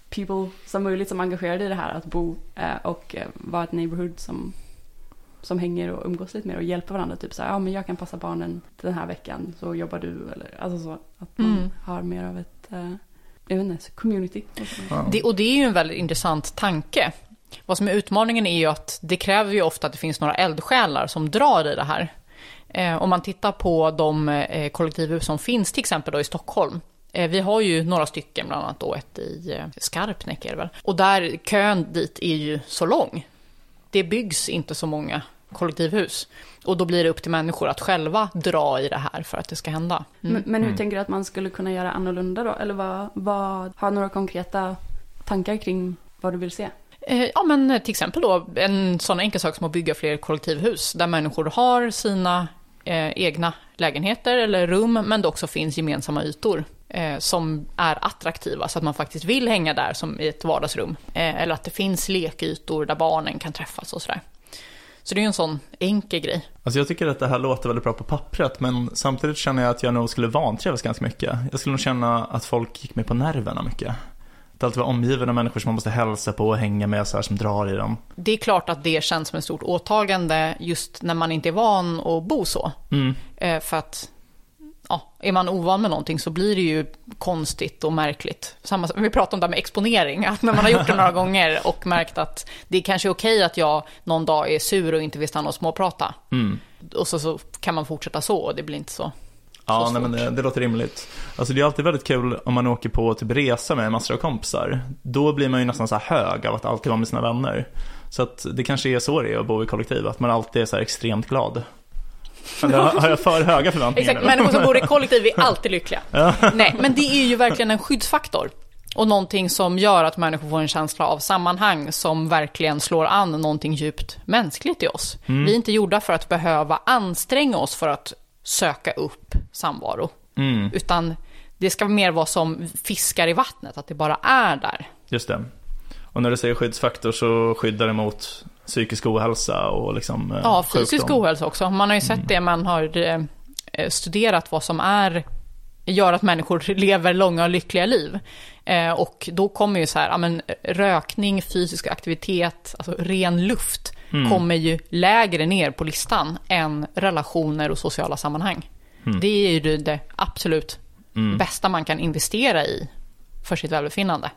people som möjligt som är engagerade i det här att bo eh, och eh, vara ett neighborhood som som hänger och umgås lite mer och hjälper varandra. Typ så här, ja men jag kan passa barnen den här veckan så jobbar du eller alltså så. Att man Mm. har mer av ett, eh, jag vet inte, community. Ja. Det, och det är ju en väldigt intressant tanke. Vad som är utmaningen är ju att det kräver ju ofta att det finns några eldsjälar som drar i det här. Eh, om man tittar på de eh, kollektivhus som finns till exempel då i Stockholm. Eh, vi har ju några stycken, bland annat då ett i eh, Skarpnäck är det väl. Och där kön dit är ju så lång. Det byggs inte så många kollektivhus. Och då blir det upp till människor att själva dra i det här för att det ska hända. Mm. Men, men hur Mm. tänker du att man skulle kunna göra annorlunda då? Eller vad, vad, har några konkreta tankar kring vad du vill se? Eh, Ja, men till exempel då en sån enkel sak som att bygga fler kollektivhus där människor har sina eh, egna lägenheter eller rum, men det också finns gemensamma ytor eh, som är attraktiva så att man faktiskt vill hänga där som i ett vardagsrum. Eh, eller att det finns lekytor där barnen kan träffas och sådär. Så det är ju en sån enkel grej. Alltså jag tycker att det här låter väldigt bra på pappret, men samtidigt känner jag att jag nog skulle vantrivas ganska mycket. Jag skulle nog känna att folk gick mig på nerverna mycket. Att alltid vara omgiven av människor som man måste hälsa på och hänga med så här som drar i dem. Det är klart att det känns som ett stort åtagande just när man inte är van att bo så. Mm. Eh, för att ja, är man ovan med någonting så blir det ju konstigt och märkligt. Samma, vi pratade om det här med exponering, att när man har gjort det några gånger och märkt att det är kanske är okej att jag någon dag är sur och inte vill stanna och småprata. Mm. Och så, så kan man fortsätta så och det blir inte så. Ja, nej, men det, det låter rimligt. Alltså det är alltid väldigt kul om man åker på typ resa med massor av kompisar. Då blir man ju nästan så hög av att alltid vara med sina vänner. Så att det kanske är så det är att bo i kollektiv, att man alltid är så här extremt glad. Eller har har jag för höga förväntningar Exakt, människor som bor i kollektiv är alltid lyckliga. Nej, men det är ju verkligen en skyddsfaktor. Och någonting som gör att människor får en känsla av sammanhang som verkligen slår an någonting djupt mänskligt i oss. Vi är inte gjorda för att behöva anstränga oss för att söka upp samvaro. Mm, Utan det ska mer vara som fiskar i vattnet, att det bara är där. just det. Och när du säger skyddsfaktor så skyddar det mot psykisk ohälsa och liksom eh, Ja, fysisk sjukdom. ohälsa också. Man har ju sett det, man har eh, studerat vad som är gör att människor lever långa och lyckliga liv. Eh, och då kommer ju så här, ja, men rökning, fysisk aktivitet, alltså ren luft, Mm. kommer ju lägre ner på listan än relationer och sociala sammanhang. Mm. Det är ju det- det absolut Mm. bästa man kan investera i för sitt välbefinnande.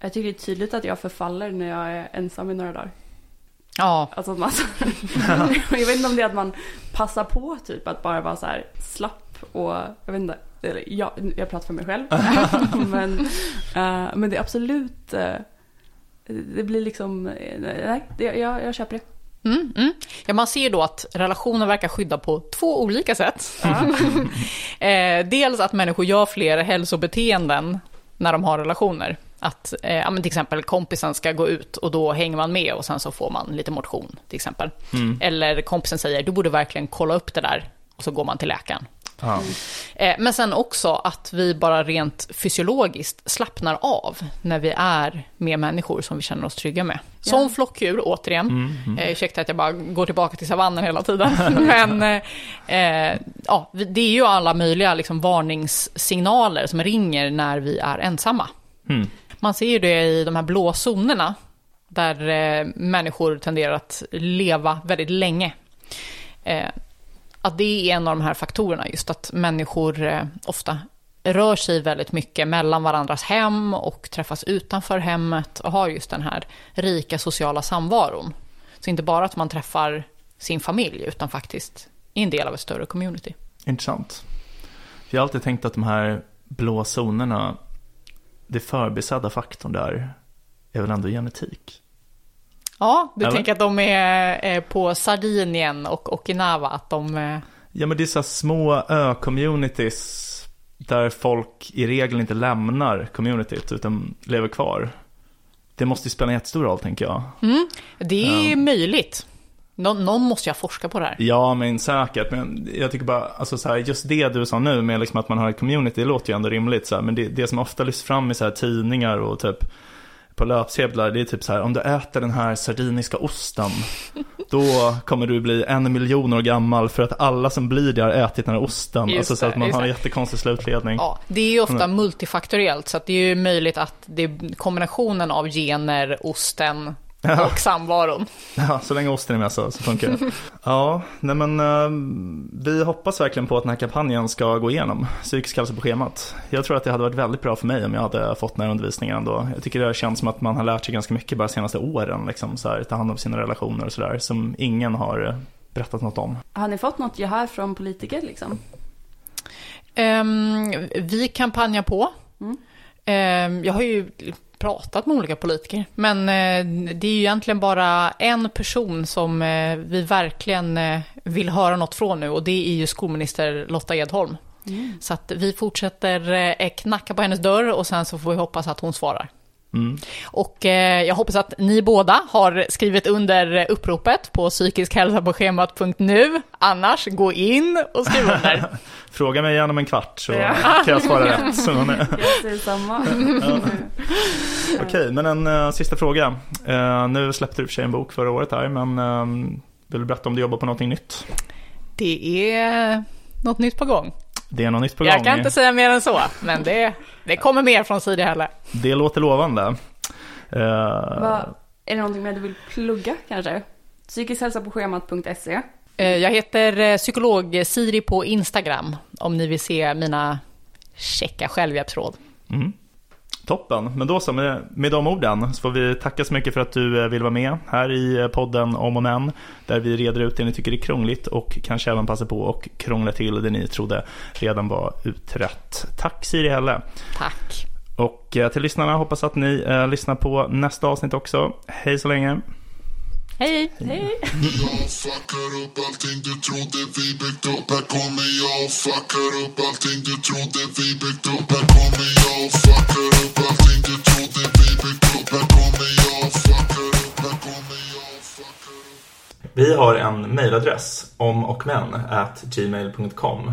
Jag tycker det är tydligt att jag förfaller när jag är ensam i några dagar. Ja, Alltså att man, jag vet inte om det är att man passar på typ att bara vara så här slapp och jag vet inte, eller jag, jag pratar för mig själv. men, eh, men det är absolut, eh, det blir liksom, eh, nej, det, jag, jag köper det. Mm, mm. Ja, man ser då att relationer verkar skydda på två olika sätt. eh, dels att människor gör fler hälsobeteenden när de har relationer. Att eh, ja, men till exempel kompisen ska gå ut och då hänger man med och sen så får man lite motion till exempel. Mm. Eller kompisen säger du borde verkligen kolla upp det där och så går man till läkaren. Ja. Eh, Men sen också att vi bara rent fysiologiskt slappnar av när vi är med människor som vi känner oss trygga med. Som Ja. flockdjur, återigen. Mm, mm. Eh, ursäkta att jag bara går tillbaka till savannen hela tiden. Men eh, eh, ja, det är ju alla möjliga liksom, varningssignaler som ringer när vi är ensamma. Mm. Man ser ju det i de här blå zonerna, där eh, människor tenderar att leva väldigt länge. Eh, att det är en av de här faktorerna, just att människor eh, ofta rör sig väldigt mycket mellan varandras hem och träffas utanför hemmet och har just den här rika sociala samvaron. Så inte bara att man träffar sin familj, utan faktiskt är en del av ett större community. Intressant. Jag har alltid tänkt att de här blå zonerna, det förbisedda faktorn där är väl ändå genetik. Ja, du Eller? tänker att de är på Sardinien och Okinawa, att de... eh, Ja men det är så här små ö-communities där folk i regel inte lämnar communityt utan lever kvar. Det måste ju spela en jättestor roll tänker jag. Mm, det är Ja. möjligt. Nå- någon måste ju ha forskat på det här. Ja, men säkert. Men jag tycker bara, alltså så här, just det du sa nu med liksom att man har ett community, det låter ju ändå rimligt. Så här, men det, det som ofta lyfts fram i så här tidningar och typ på löpsedlar, det är typ så här, om du äter den här sardiniska osten, då kommer du bli en miljon år gammal för att alla som blir det har ätit den här osten. Just alltså så att man har en jättekonstig slutledning. Ja, det är ju ofta Mm. multifaktoriellt, så att det är ju möjligt att det kombinationen av gener, osten Ja. och samvaron. Ja, så länge osten är med så, så funkar det. Ja, nej men eh, vi hoppas verkligen på att den här kampanjen ska gå igenom. Psykisk hälsa på schemat. Jag tror att det hade varit väldigt bra för mig om jag hade fått den här undervisningen ändå. Jag tycker det känns som att man har lärt sig ganska mycket bara de senaste åren. Liksom, så här, ta hand om sina relationer och sådär. Som ingen har berättat något om. Har ni fått något gehör från politiker liksom? Ehm, vi kampanjar på. Mm. Ehm, jag har ju pratat med olika politiker, men eh, det är ju egentligen bara en person som eh, vi verkligen eh, vill höra något från nu och det är ju skolminister Lotta Edholm. Så att vi fortsätter knacka på hennes dörr och sen så får vi hoppas att hon svarar. Mm. Och eh, jag hoppas att ni båda har skrivit under uppropet på psykiskhälsaposchemat.nu. Annars, gå in och skriv under. Fråga mig igen om en kvart så Ja. kan jag svara rätt. Så, eh, Jag säger samma. Okej, men en eh, sista fråga. Eh, nu släppte du för sig en bok förra året här, men eh, vill du berätta om du jobbar på någonting nytt? Det är något nytt på gång. Det är något nytt på gång. Jag kan inte säga mer än så, men det, det kommer mer från Sidi Helle. Det låter lovande. Eh, Vad, är det någonting mer du vill plugga kanske? Psykisk hälsa på schemat.se. Eh, Jag heter eh, psykolog Siri på Instagram, om ni vill se mina checka självhjälpsråd. Mm. Toppen, men då så med, med de orden så får vi tacka så mycket för att du eh, vill vara med här i eh, podden Om och Men där vi reder ut det ni tycker är krångligt och kanske även passar på och krångla till det ni trodde redan var utrett. Tack Siri Helle! Tack. Och eh, till lyssnarna hoppas att ni eh, lyssnar på nästa avsnitt också. Hej så länge! Hej! Hej! Jag fuckar upp allting du trodde vi byggt upp. Här kommer jag och fuckar upp allting du trodde vi byggt upp. Här kommer jag och fuckar upp allting du trodde vi byggt upp. Här kommer jag och fuckar upp. Här kommer jag och fuckar upp. Vi har en mejladress om och men at gmail.com